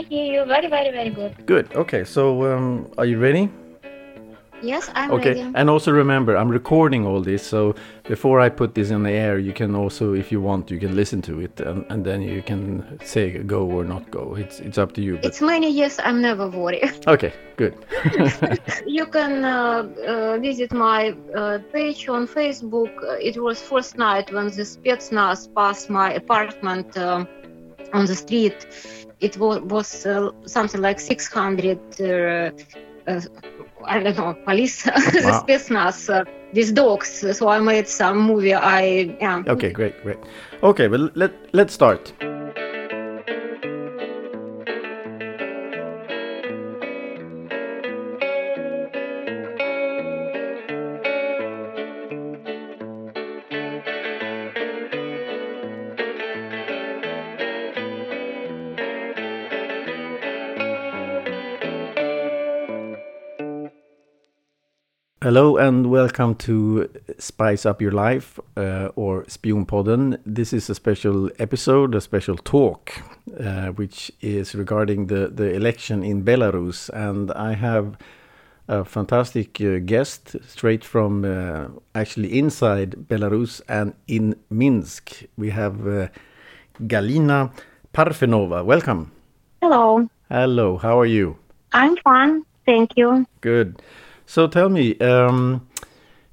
I hear you very, very, very good. Good. Okay. So, um, are you ready? Yes, I'm Okay. ready. And also remember, I'm recording all this, so before I put this in the air, you can also, if you want, you can listen to it, and, and then you can say go or not go. It's it's up to you. But It's many years I'm never worried. okay, good. you can uh, uh, visit my uh, page on Facebook. Uh, It was first night when the Spetsnaz passed my apartment um on the street. It was, was uh, something like 600, uh, uh, I don't know, police, the Wow. Spetsnaz uh, with dogs. So I made some movie. I yeah. Okay, great, great. Okay, well let let's start. Hello and welcome to Spice Up Your Life uh, or Spionpodden. This is a special episode, a special talk, uh, which is regarding the, the election in Belarus. And I have a fantastic uh, guest straight from uh, actually inside Belarus and in Minsk. We have uh, Galina Parfenova. Welcome. Hello, Hello, how are you? I'm fine. Thank you. Good. So tell me, um,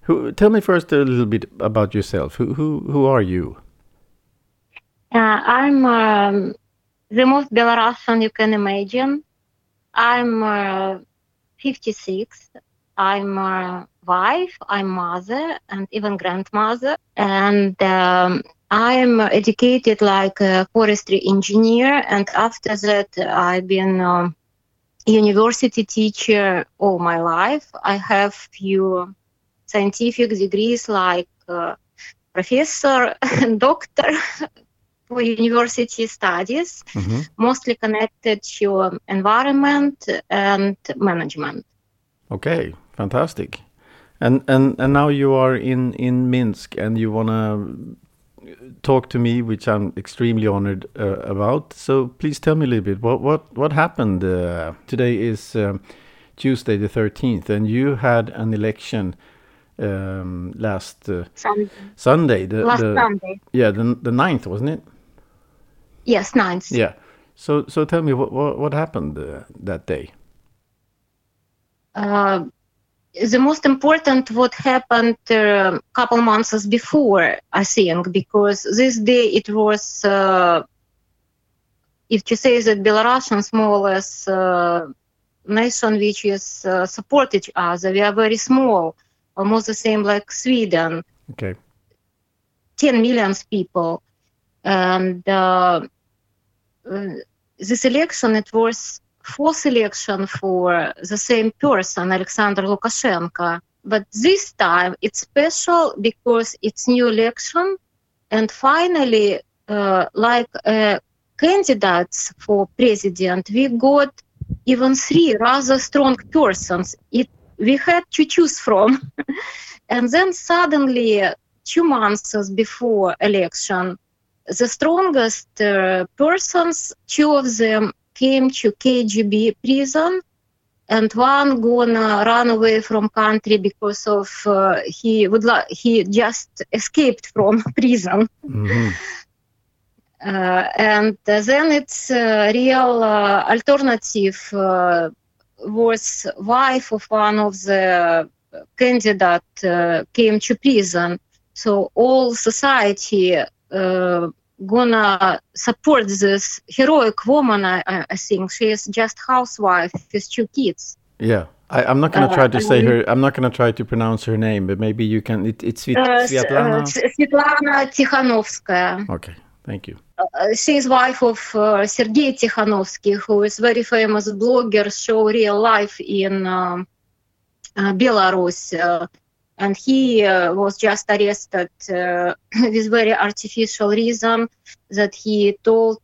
who? Tell me first a little bit about yourself. Who who who are you? Uh, I'm um, the most Belarusian you can imagine. I'm uh, 56. I'm a wife, I'm mother, and even grandmother. And um, I'm educated like a forestry engineer. And after that, I've been um university teacher all my life. I have few scientific degrees like uh, professor and doctor for university studies, hmm mostly connected to environment and management. Okay, fantastic. And and and now you are in in Minsk, and you wanna talk to me, which I'm extremely honored uh, about. So please tell me a little bit. What what what happened? Uh, today is um, Tuesday the thirteenth, and you had an election um, last uh, Some, Sunday. The, last the Sunday. yeah the the ninth, wasn't it? Yes, ninth. Yeah. So so tell me what what, what happened uh, that day? Uh, the most important what happened a couple months before, I think, because this day it was, uh, if you say that Belarusians more or less uh, nation which is uh, support each other, we are very small, almost the same like Sweden, Okay. 10 million people. And uh, uh, this election, it was fourth election for the same person, Alexander Lukashenko. But this time it's special because it's new election, and finally, uh, like uh, candidates for president, we got even three rather strong persons. It we had to choose from, and then suddenly, two months before election, the strongest uh, persons, two of them came to KGB prison, and one gonna run away from country because of uh, he would li- he just escaped from prison. hmm Uh, and then it's uh, real uh, alternative uh, was wife of one of the candidate uh, came to prison. So all society uh, gonna support this heroic woman. I, I think she is just housewife with two kids. Yeah. I, I'm not gonna Uh, try to say her. I'm not gonna try to pronounce her name, but maybe you can. It, it's Svit, Uh, Svetlana. uh, Svetlana Tikhanovskaya. okay. Thank you. Uh, she is wife of uh, Sergei Tikhanovsky, who is very famous blogger, show real life in um, uh, Belarus. And he uh, was just arrested uh, with very artificial reason that he told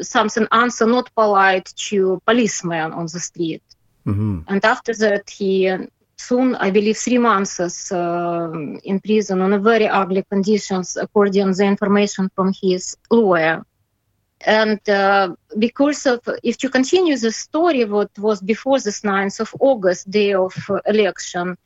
something answer not polite to policemen on the street. hmm And after that, he soon, I believe, three months uh, in prison on a very ugly conditions, according to the information from his lawyer. and uh, because of if you continue the story what was before this 9th of august day of election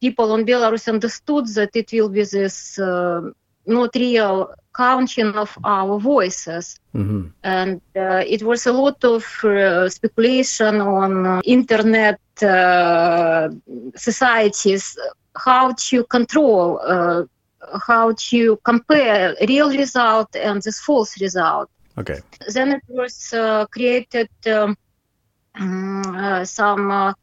people on belarus understood that it will be this uh, not real counting of our voices. Hmm and uh, it was a lot of uh, speculation on uh, internet uh, societies how to control uh, how to compare real result and this false result. Okay. then it was uh, created um, mm, uh, some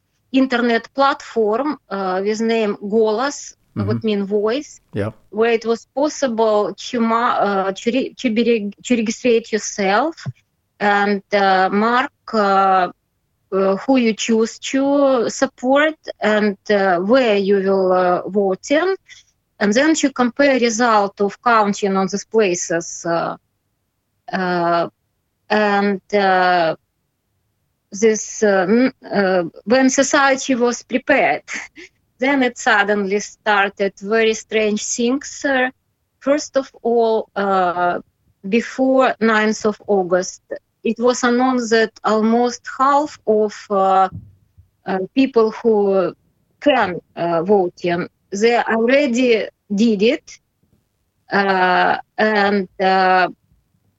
uh, internet platform uh, with name Golas, Mhm. what mean voice, Yeah. where it was possible to ma- uh, to, re- to, be to registrate yourself and uh, mark who you choose to support and uh, where you will uh, vote in, and then to compare result of counting on these places. Uh, uh, and uh, this n- uh, when society was prepared then it suddenly started very strange things first of all uh, before 9th of august it was announced that almost half of uh, people who can vote they already did it uh, and uh,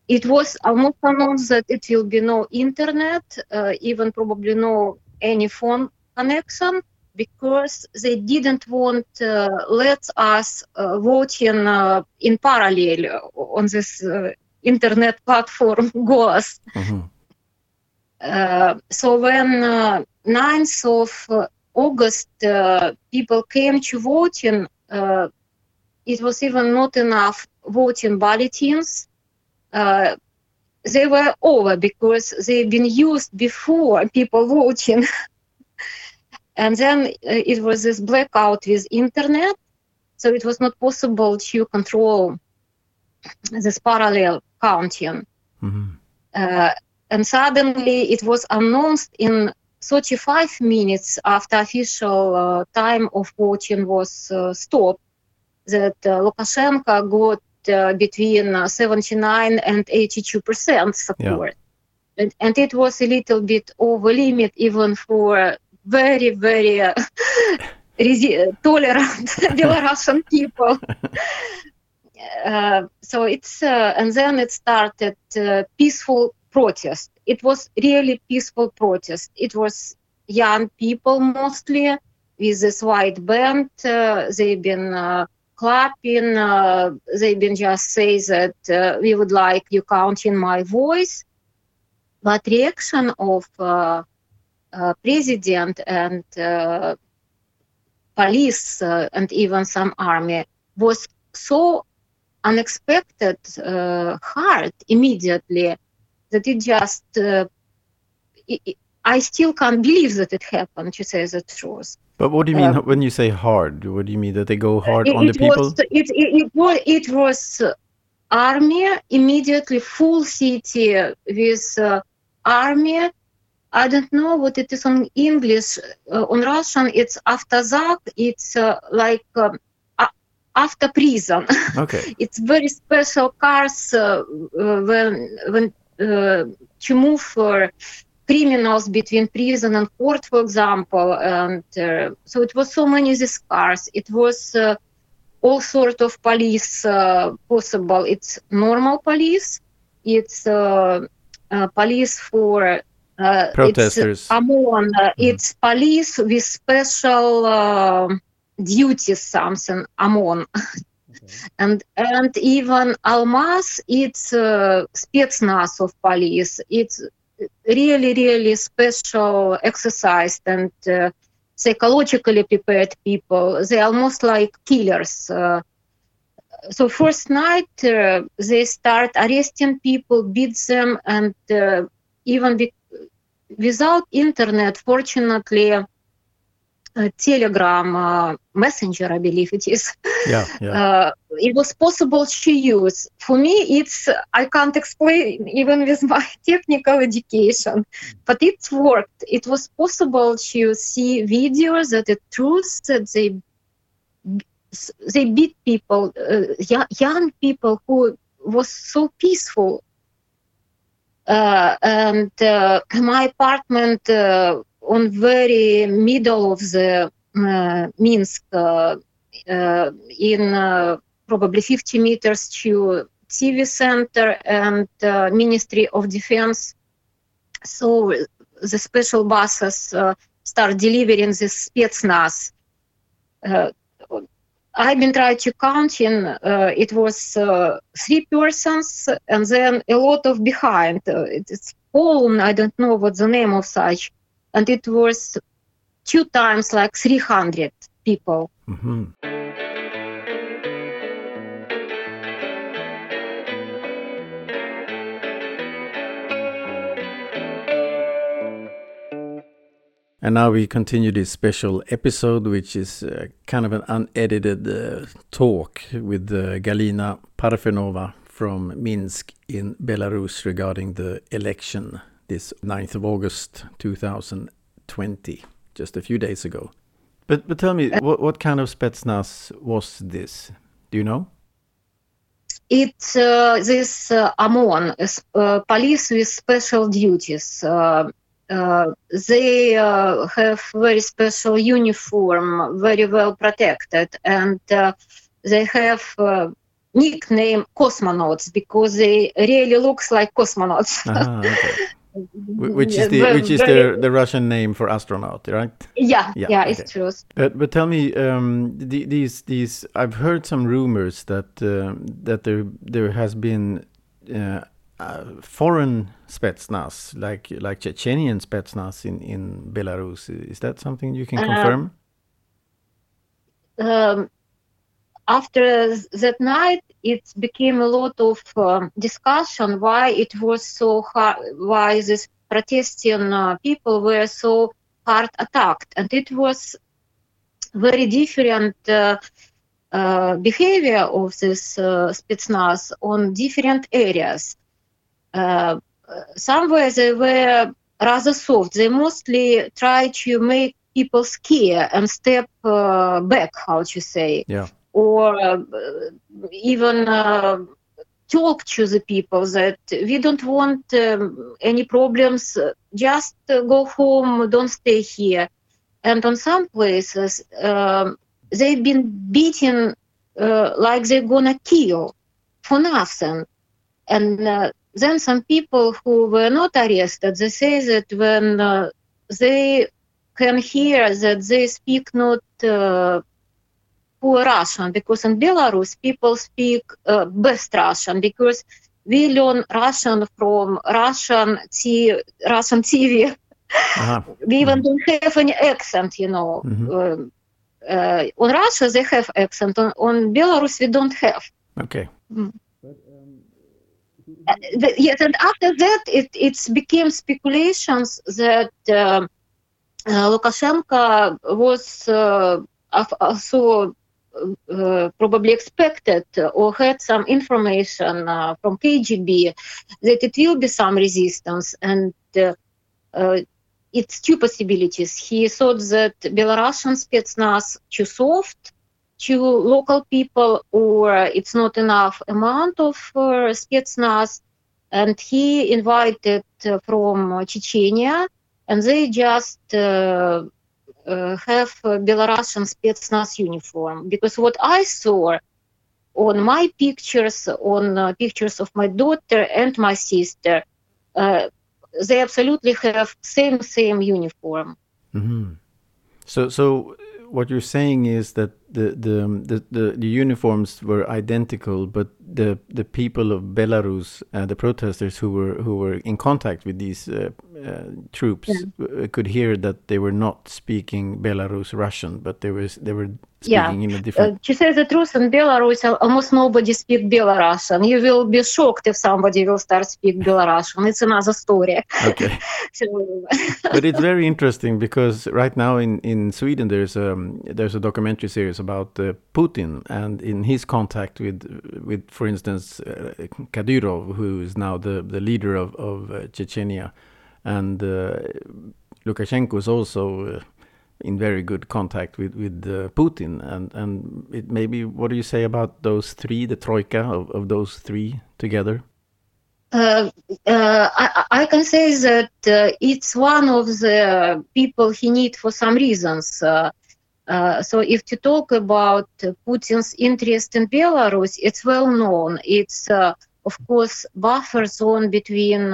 it was almost announced that it will be no internet, uh, even probably no any phone connection, because they didn't want uh, let us uh, vote in uh, in parallel on this uh, internet platform Golas. hmm Uh, so when uh, 9th of uh, August uh, people came to voting, uh, it was even not enough voting bulletins. Uh, they were over because they've been used before people voting. and then uh, it was this blackout with internet, so it was not possible to control this parallel counting hmm uh, and suddenly it was announced in 35 minutes after official uh, time of voting was uh, stopped that uh, Lukashenko got between uh, 79 and 82 percent support. And, and it was a little bit over limit even for very, very uh, tolerant Belarusian people. Uh, so it's uh, and then it started uh, peaceful protest. It was really peaceful protest. It was young people mostly with this white band. Uh, they've been uh, clapping. Uh, they've been just say that uh, we would like you counting my voice. But reaction of uh, president and uh, police uh, and even some army was so unexpected hard immediately that it just uh, i i- I still can't believe that it happened to say the truth. But what do you mean Uh, when you say hard? What do you mean that they go hard it, on the it people? was it, it, it was it was uh, army immediately full city with uh, army. I don't know what it is on English. Uh, on Russian, it's автозак. It's uh, like um, a- after prison. Okay. it's very special cars uh, uh, when when uh, to move for criminals between prison and court, for example. And uh, so it was so many these cars. It was uh, all sort of police uh, possible. It's normal police. It's uh, uh, police for. Uh, Protesters. It's OMON. Uh, It's police with special uh, duties, something. OMON and and even Almaz, it's uh, spetsnaz of police. It's really, really special, exercised and uh, psychologically prepared people. They're almost like killers. Uh, so first night uh, they start arresting people, beat them, and uh, even be- without internet, fortunately. Uh, Telegram uh, messenger, I believe it is Yeah. Yeah. it was possible to use. For me, it's I can't explain even with my technical education, but it worked. It was possible to see videos that the truth that they they beat people, uh, young, young people who was so peaceful. uh, and uh, my apartment uh, on very middle of the Minsk, uh, uh, in probably 50 meters to TV center and Ministry of Defense. So the special buses start delivering this Spetsnaz. I've been trying to count in, uh, it was uh, three persons and then a lot of behind. Uh, it's Poland, I don't know what the name of such. And it was two times like 300 people. Mm-hmm. And now we continue this special episode, which is uh, kind of an unedited uh, talk with uh, Galina Parfenova from Minsk in Belarus regarding the election this 9th of August 2020, just a few days ago. But, but tell me, uh, what, what kind of Spetsnaz was this? Do you know? It's uh, this uh, OMON, uh, police with special duties. Uh, uh, they uh, have very special uniform, very well protected, and uh, they have uh, nickname cosmonauts because they really looks like cosmonauts. Ah, okay. which is the which is the the Russian name for astronaut, right? Yeah, yeah, yeah okay. it's true. But but tell me, um, the, these these I've heard some rumors that uh, that there there has been uh, uh, foreign Spetsnaz, like like Chechenian Spetsnaz in in Belarus. Is that something you can uh, confirm? Um, after that night, it became a lot of um, discussion why it was so hard, why these protesting uh, people were so hard attacked, and it was very different. Uh, uh, behavior of this uh, Spetsnaz on different areas uh, somewhere they were rather soft. They mostly try to make people scare and step uh, back, how to say, yeah. Or uh, even uh, talk to the people that we don't want um, any problems. Just go home. Don't stay here. And on some places, um, they've been beaten uh, like they're gonna kill for nothing. And uh, then some people who were not arrested, they say that when uh, they can hear that they speak not uh, poor Russian, because in Belarus people speak uh, best Russian, because we learn Russian from Russian, t- Russian TV. Uh-huh. we even don't have any accent, you know. Mm-hmm. Um, uh, on Russia they have accent. On, on Belarus we don't have. Okay. Mm. Uh, yes, and after that, it it became speculations that uh, uh, Lukashenko was uh, also uh, probably expected or had some information uh, from KGB that it will be some resistance, and it's two possibilities. He thought that Belarusian Spetsnaz too soft to local people or it's not enough amount of uh, Spetsnaz. And he invited uh, from Chechnya and they just uh, uh, have Belarusian Spetsnaz uniform. Because what I saw on my pictures, on uh, pictures of my daughter and my sister, uh, they absolutely have same same uniform. Mm-hmm. So so what you're saying is that the, the the, the, the uniforms were identical, but the the people of Belarus, uh, the protesters who were who were in contact with these uh, uh, troops, yeah. could hear that they were not speaking Belarus Russian, but they was they were speaking yeah. in a different. Uh, to say the truth, in Belarus, almost nobody speaks Belarusian. You will be shocked if somebody will start speak Belarusian. It's another story. Okay. so, but it's very interesting because right now in, in Sweden there's a there's a documentary series about uh, Putin and in his contact with with for instance uh, Kadyrov, who is now the the leader of of uh, Chechnya, and uh, Lukashenko is also uh, in very good contact with with uh, Putin, and and it maybe what do you say about those three, the troika of, of those three together? Uh, uh, I, I, can say that uh, it's one of the people he need for some reasons. Uh, uh, so if to talk about Putin's interest in Belarus, it's well known. It's uh, of course buffer zone between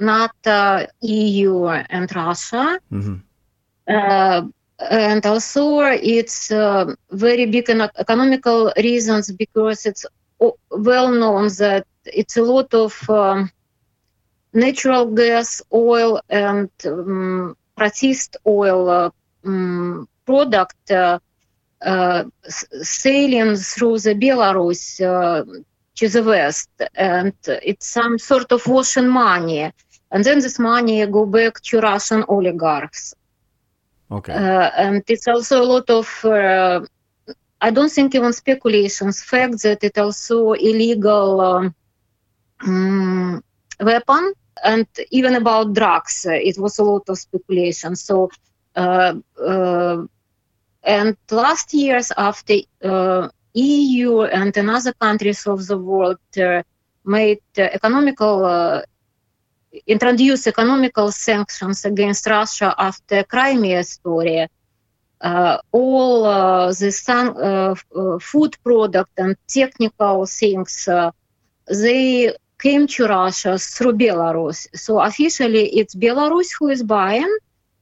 NATO, EU, and Russia. Mm-hmm. and also it's very big in economical reasons because it's well known that it's a lot of um, natural gas, oil, and um, oil uh, um, product uh, uh, sailing through the Belarus uh, to the west, and it's some sort of washing money, and then this money go back to Russian oligarchs. Okay. Uh, and it's also a lot of uh, I don't think even speculations, fact that it also illegal um, um, weapon and even about drugs, it was a lot of speculation. So, uh, uh, and last years after uh, EU and another countries of the world uh, made economical uh, introduce economical sanctions against Russia after Crimea story. Uh, all uh, the sun, uh, food product and technical things they came to Russia through Belarus. So officially, it's Belarus who is buying,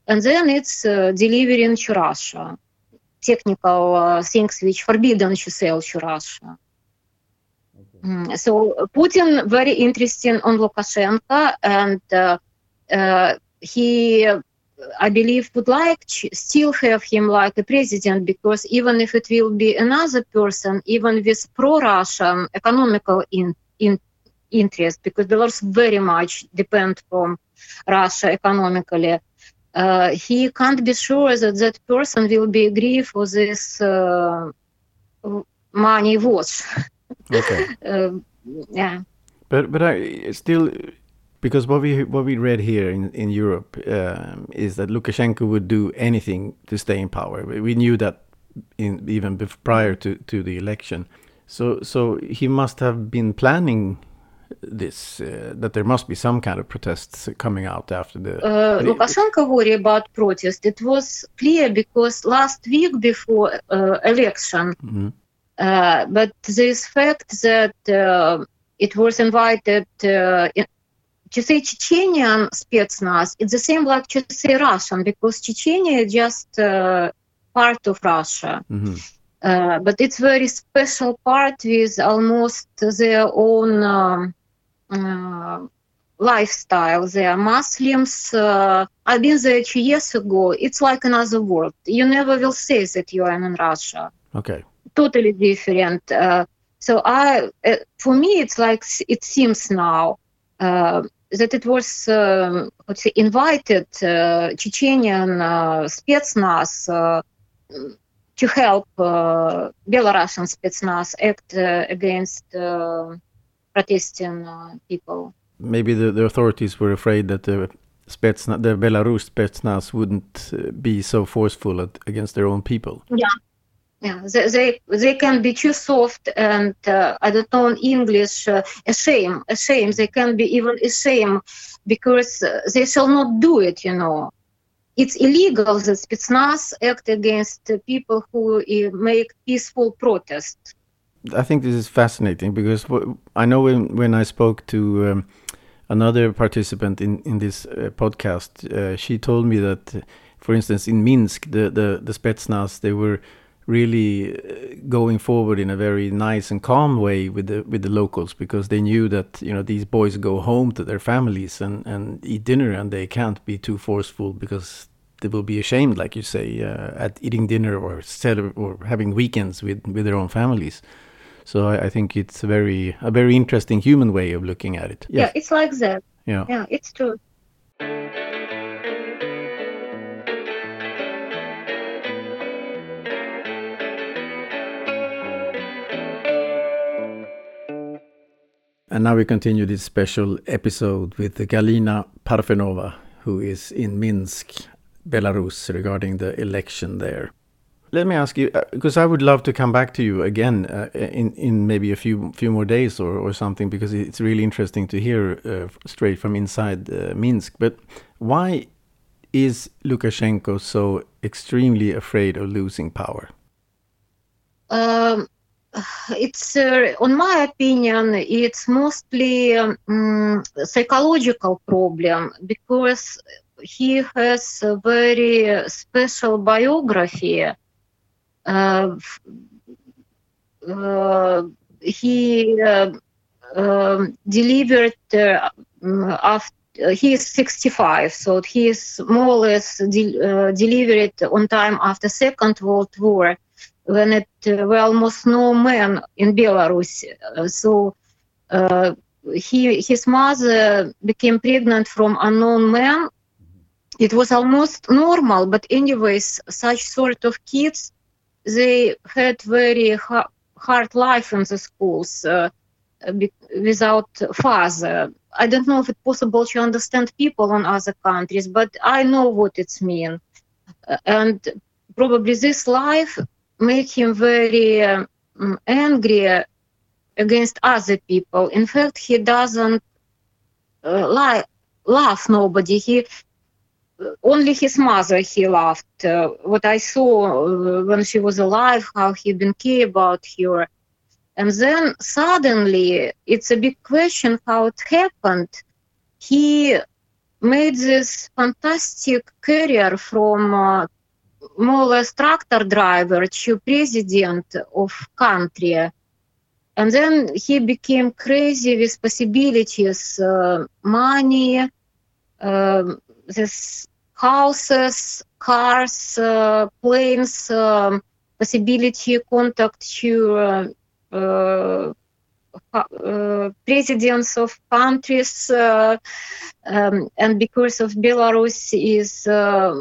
and then it's uh, delivering to Russia. Technical uh, things which forbidden to sell to Russia. Okay. So Putin very interesting on Lukashenko, and uh, he I believe, would like to still have him like a president because even if it will be another person, even with pro-Russian economical in, in interest, because Belarus very much depend from Russia economically, uh, he can't be sure that that person will be agree for this uh, money wash. Okay. uh, yeah. But but I still because what we what we read here in in Europe um, is that Lukashenko would do anything to stay in power. We knew that in, even prior to to the election. So so he must have been planning this uh, that there must be some kind of protests coming out after the uh, Lukashenko worry about protest. It was clear because last week before uh, election, mm-hmm. Uh, but this fact that uh, it was invited uh, to say Chechenian spetsnaz, it's the same like to say Russian because Chechnya is just uh, part of Russia. Mm-hmm. Uh, but it's very special part with almost their own um, lifestyle. They are Muslims. Uh, I've been there two years ago. It's like another world. You never will say that you are in Russia. Okay. Totally different. Uh, so I, uh, for me, it's like it seems now uh, that it was let's say invited Chechenian spetsnaz to help uh, Belarusian spetsnaz act against protesting people. Maybe the, the authorities were afraid that the Spetsnaz, the Belarus Spetsnaz wouldn't be so forceful at, against their own people. Yeah, yeah, they, they, they can be too soft and uh, I don't know in English uh, ashamed, ashamed. They can be even ashamed because uh, they shall not do it. You know, it's illegal that Spetsnaz act against people who uh, make peaceful protest. I think this is fascinating because I know when when I spoke to um, another participant in in this uh, podcast, uh, she told me that, for instance, in Minsk, the the the Spetsnaz they were really uh, going forward in a very nice and calm way with the with the locals because they knew that you know these boys go home to their families and and eat dinner and they can't be too forceful because they will be ashamed like you say uh, at eating dinner or or having weekends with with their own families so I, I, think it's a very a very interesting human way of looking at it yes. yeah it's like that yeah yeah it's true And now we continue this special episode with Galina Parfenova, who is in Minsk, Belarus, regarding the election there. Let me ask you because uh, I would love to come back to you again uh, in in maybe a few few more days or or something because it's really interesting to hear uh, straight from inside uh, Minsk. But why is Lukashenko so extremely afraid of losing power? Um, it's, uh, on my opinion, it's mostly um, psychological problem because he has a very special biography. Uh, uh, he uh, um, delivered uh, after he is 65, so he is more or less de- delivered on time after Second World War when it were almost no men in Belarus. so he his mother became pregnant from unknown man it was almost normal but anyways such sort of kids they had very ha- hard life in the schools uh, without father. I don't know if it's possible to understand people in other countries but i know what it's mean. Uh, and probably this life made him very um, angry against other people. In fact he doesn't uh, like love nobody. He only his mother he loved. Uh, what I saw uh, when she was alive, how he didn't care about her. And then suddenly, it's a big question how it happened. He made this fantastic career from uh, more or less tractor driver to president of country. And then he became crazy with possibilities, uh, money, um, this houses, cars, uh, planes, um, possibility contact to uh, uh, uh presidents of countries, uh, um, and because of Belarus is, uh,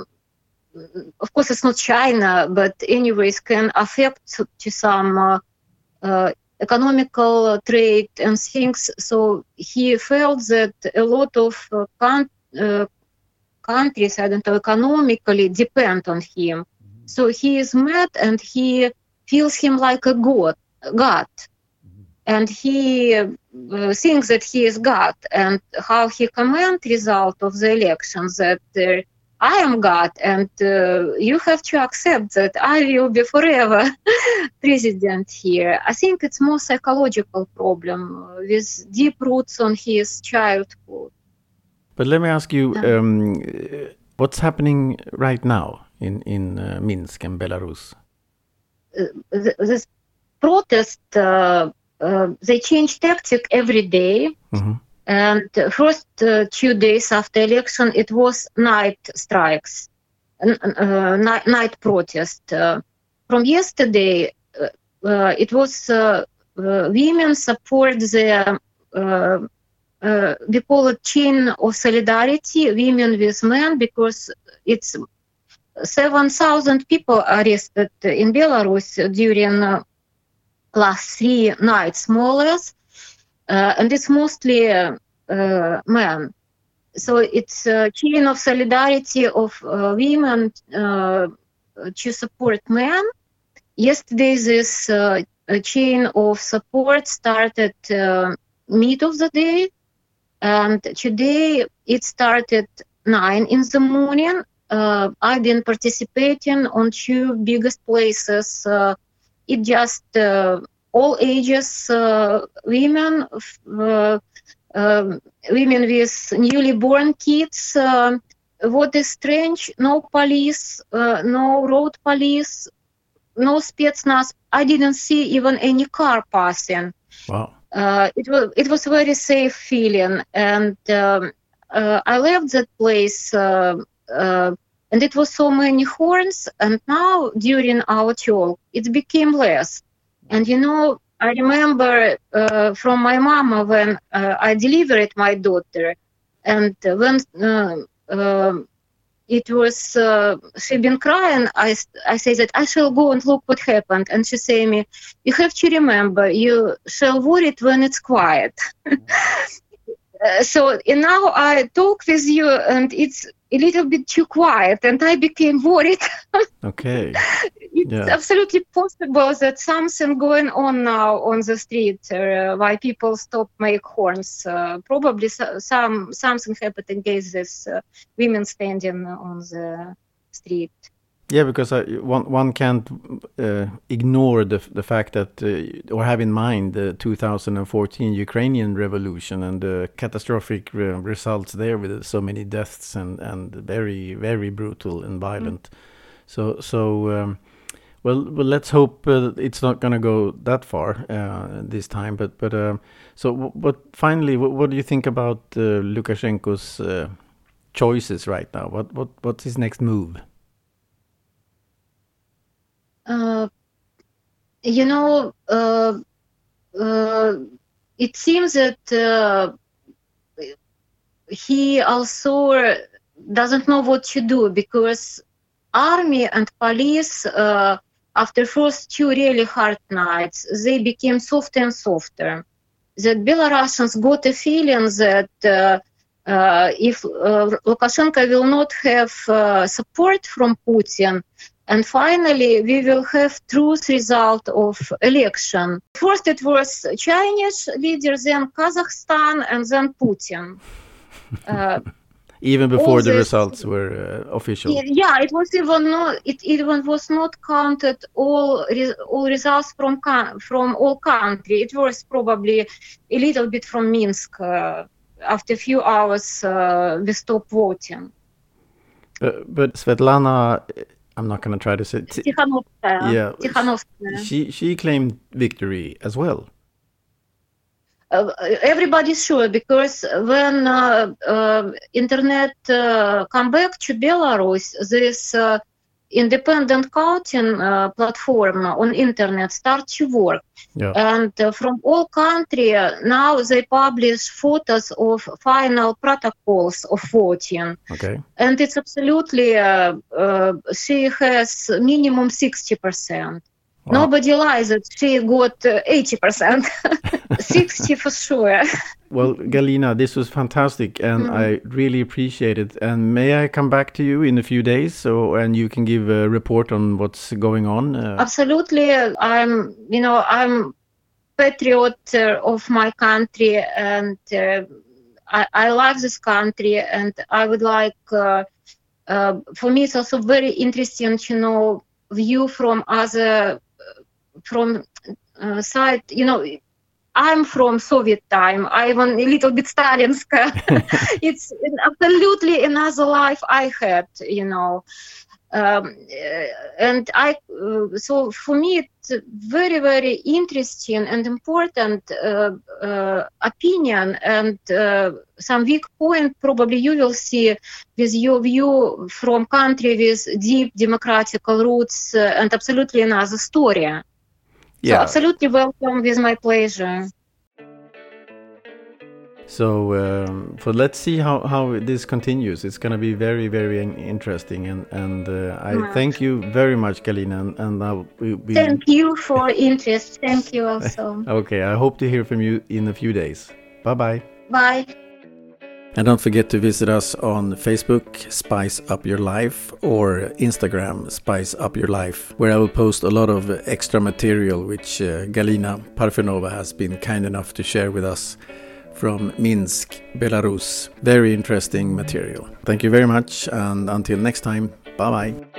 of course, it's not China, but anyways, can affect to some economical trade and things. So he felt that a lot of uh, countries, I don't know, economically depend on him. Mm-hmm. So he is mad and he feels him like a god, God. Mm-hmm. And he uh, thinks that he is God. And how he comment result of the elections that uh, I am God, and uh, you have to accept that I will be forever president here. I think it's more psychological problem uh, with deep roots on his childhood. But let me ask you, um, what's happening right now in in uh, Minsk and Belarus? Uh, this protest, uh, uh, they change tactic every day. Mm-hmm. And first uh, two days after election, it was night strikes, night, night protest. from yesterday, it was women support the uh, we call it chain of solidarity, women with men, because it's 7,000 people arrested in Belarus during uh, last three nights, more or less, uh, and it's mostly uh, men. So it's a chain of solidarity of uh, women uh, to support men. Yesterday, this chain of support started mid of the day and today it started nine in the morning. Uh, I've been participating on two biggest places. Uh, it just uh, all ages uh, women, uh, um, women with newly born kids. What is strange? No police, no road police, no Spetsnaz. I didn't see even any car passing. Wow uh, it was it was a very safe feeling, and um, uh, I left that place. Uh, uh, and it was so many horns, and now during our talk, it became less. And you know, I remember from my mama when I delivered my daughter, and when um, it was uh, she been crying i i say that i shall go and look what happened. And she say me you have to remember you shall worry when it's quiet uh, so now i talk with you and it's a little bit too quiet and i became worried okay it's Yeah. absolutely possible that something going on now on the street uh, why people stop make horns. Uh, probably so, some something happened against this uh, women standing on the street. Yeah, because I, one one can't uh, ignore the the fact that uh, or have in mind the 2014 Ukrainian revolution and the catastrophic re results there with so many deaths and and very very brutal and violent. So so um, well well let's hope uh, it's not going to go that far uh, this time. But but um, so but finally, what, what do you think about uh, Lukashenko's uh, choices right now? What what what's his next move? Uh, you know, uh, uh, it seems that uh, he also doesn't know what to do because army and police, uh, after first two really hard nights, they became softer and softer. That Belarusians got a feeling that uh, uh, if uh, Lukashenko will not have uh, support from Putin, and finally we will have truth result of election. First it was Chinese leader, then Kazakhstan, and then Putin. Uh, Even before the this- results were uh, official. yeah, it was even not. It even was not counted all re, all results from from all country. It was probably a little bit from Minsk. Uh, after a few hours, uh, we stopped voting. But, but Svetlana, I'm not going to try to say. T-. Yeah. Tikhanovskaya. she she claimed victory as well. Uh, everybody's sure because when uh, uh, internet uh, come back to Belarus, this uh, independent counting uh, platform on internet start to work. Yeah. And uh, from all country uh, now they publish photos of final protocols of voting, Okay. and it's absolutely uh, uh, she has minimum sixty percent. Wow. Nobody lies that she got uh, eighty percent, sixty for sure. Well, Galina, this was fantastic, and Mm. I really appreciate it. And may I come back to you in a few days, so and you can give a report on what's going on? Uh, Absolutely, I'm. You know, I'm patriot uh, of my country, and uh, I, I love this country, and I would like. Uh, uh, for me, it's also very interesting to know view from other from uh, side. You know, I'm from Soviet time. I'm a little bit Stalinska. it's absolutely another life I had. You know um, uh, and I uh, so for me it's very very interesting and important uh, uh, opinion and uh, some weak point probably you will see with your view from country with deep democratical roots and absolutely another story. So yeah. absolutely welcome with my pleasure. So, um, so let's see how, how this continues. It's going to be very, very interesting. And, and uh, I Yeah. thank you very much, Galina. And, and I, we, we, Thank you for interest. Thank you also. okay, I hope to hear from you in a few days. Bye bye. Bye. And don't forget to visit us on Facebook, Spice Up Your Life, or Instagram, Spice Up Your Life, where I will post a lot of extra material which uh, Galina Parfenova has been kind enough to share with us from Minsk, Belarus. Very interesting material. Thank you very much, and until next time, bye bye.